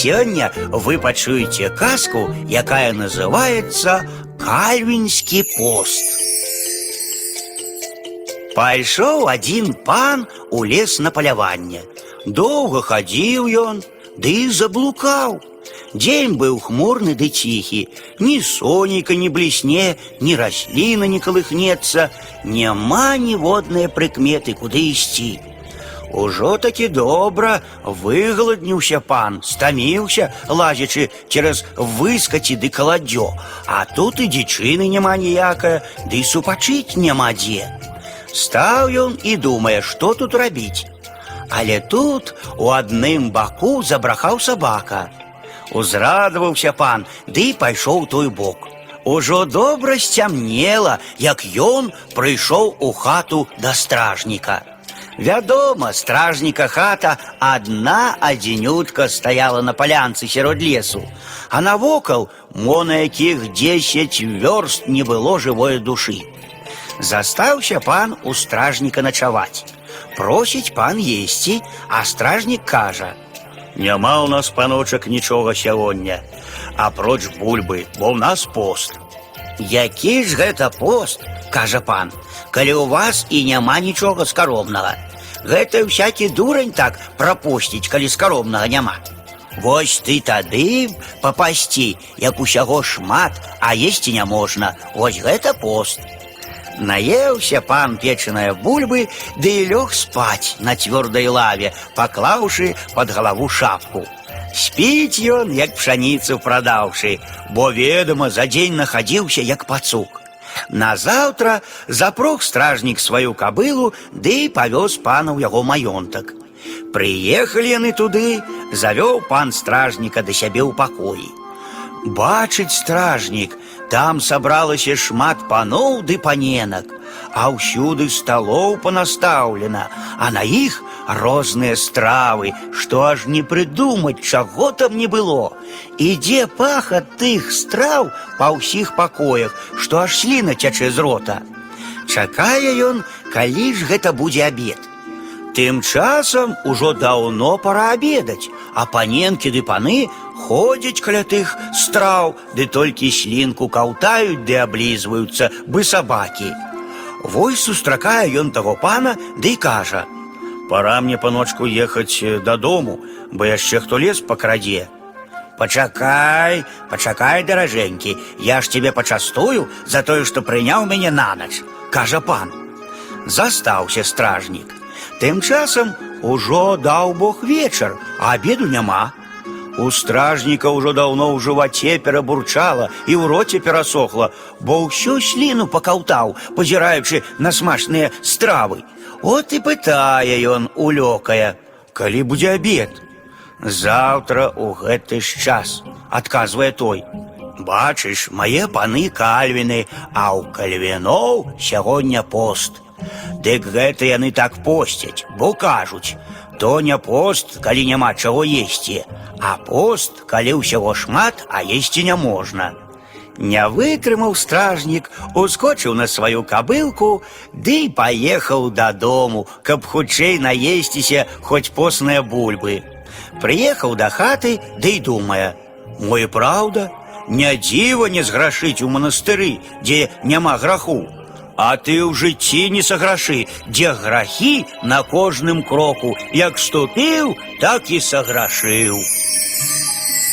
сёння вы пачуеце казку, якая называется Кальвінскі пост. Пайшоў один пан у лес на паляванне. Доўга хадзіў ён, ды і заблукаў. Дзень быў хмурны ды ціхі, ні сонейка не блісне, ні расліна не калыхнецца, няма ніводнае прыкметы, куды ісці. Ужо такі добра выгаладніўся пан, стаміўся, лазячы цераз выскаці ды каладзё, а тут і дзічыны няма ніякая, ды і супачыць няма дзе. Стаў ён і думае, што тут рабіць. Але тут у адным баку забрахаў сабака. Узрадаваўся пан, ды і пайшоў у той бок. Ужо добра сцямнела, як ён прыйшоў у хату да стражніка. Вядома, стражніка хата адна адзінютка стаяла на палянцы сярод лесу, а навокал мо на якіх дзесяць вёрст не было жывой душы. Застаўся пан у стражніка начаваць. Просіць пан есці, а стражнік кажа: « Няма ў нас паночак нічога сягоння, апроч бульбы, бо ў нас пост. Які ж гэта пост, кажа пан, калі ў вас і няма нічога скаромнага. Гэта всякі дурань так прапусціць, калі скаромнага няма. Вось ты тады папасці, як усяго шмат, а есці не можна. Вось гэта пост. Наеўся пан печаная бульбы, ды і лёг спаць на цвёрдай лаве, паклаўшы пад галаву шапку. Спіць ён, як пшаніцу прадаўшы, бо ведама за дзень нахадзіўся як пацук. Назаўтра запрог стражнік сваю кабылу, ды і павёз пана ў яго маёнтак. Прыехалі яны туды, завёў пан стражніка да сябе ў пакоі. Бачыць стражнік, там сабралася шмат паноў ды паненак, а ўсюды сталоў панастаўлена, а на іх розныя стравы, што аж не прыдумаць, чаго там не было. Ідзе пах ад тых страў па ўсіх пакоях, што аж сліна цячэ з рота. Чакае ён, калі ж гэта будзе абед. Тым часам ужо даўно пора абедаць, а паненкі ды паны ходзяць каля тых страў, ды толькі слінку каўтаюць ды аблізваюцца, бы сабакі. Вось сустракае ён таго пана, ды і кажа: « Пора мне паночку ехаць э, дадому, бо яшчэ хто лес пакрадзе. Пачакай, пачакай, даражэнькі, я ж тебе пачастую за тое, што прыняў мяне на ноч, кажа пан. Застаўся стражнік. Тым часам ужо даў Бог вечар, а обеду няма. У стражніка ўжо даўно ў жываце перабурчала і ў роце перасохла, бо ўсю сліну пакаўтаў, пазіраючы на смачныя стравы. От і пытае ён улёкая, калі будзе абед. Заўтра ў гэты ж час, адказвае той. Бачыш, мае паны кальвіны, а ў кальвіноў сягоння пост. Дык гэта яны так посцяць, бо кажуць: то не пост, калі няма чаго есці, а пост, калі ўсяго шмат, а есці не можна. Не вытрымаў стражнік, ускочыў на сваю кабылку, ды і паехаў дадому, каб хутчэй наесціся хоць посныя бульбы. Прыехаў да хаты, ды і думае: Мо і праўда, не дзіва не зграшыць у манастыры, дзе няма граху. А ты ў жыцці не саграшы, дзе грахі на кожным кроку, як ступіў, так і саграшыў.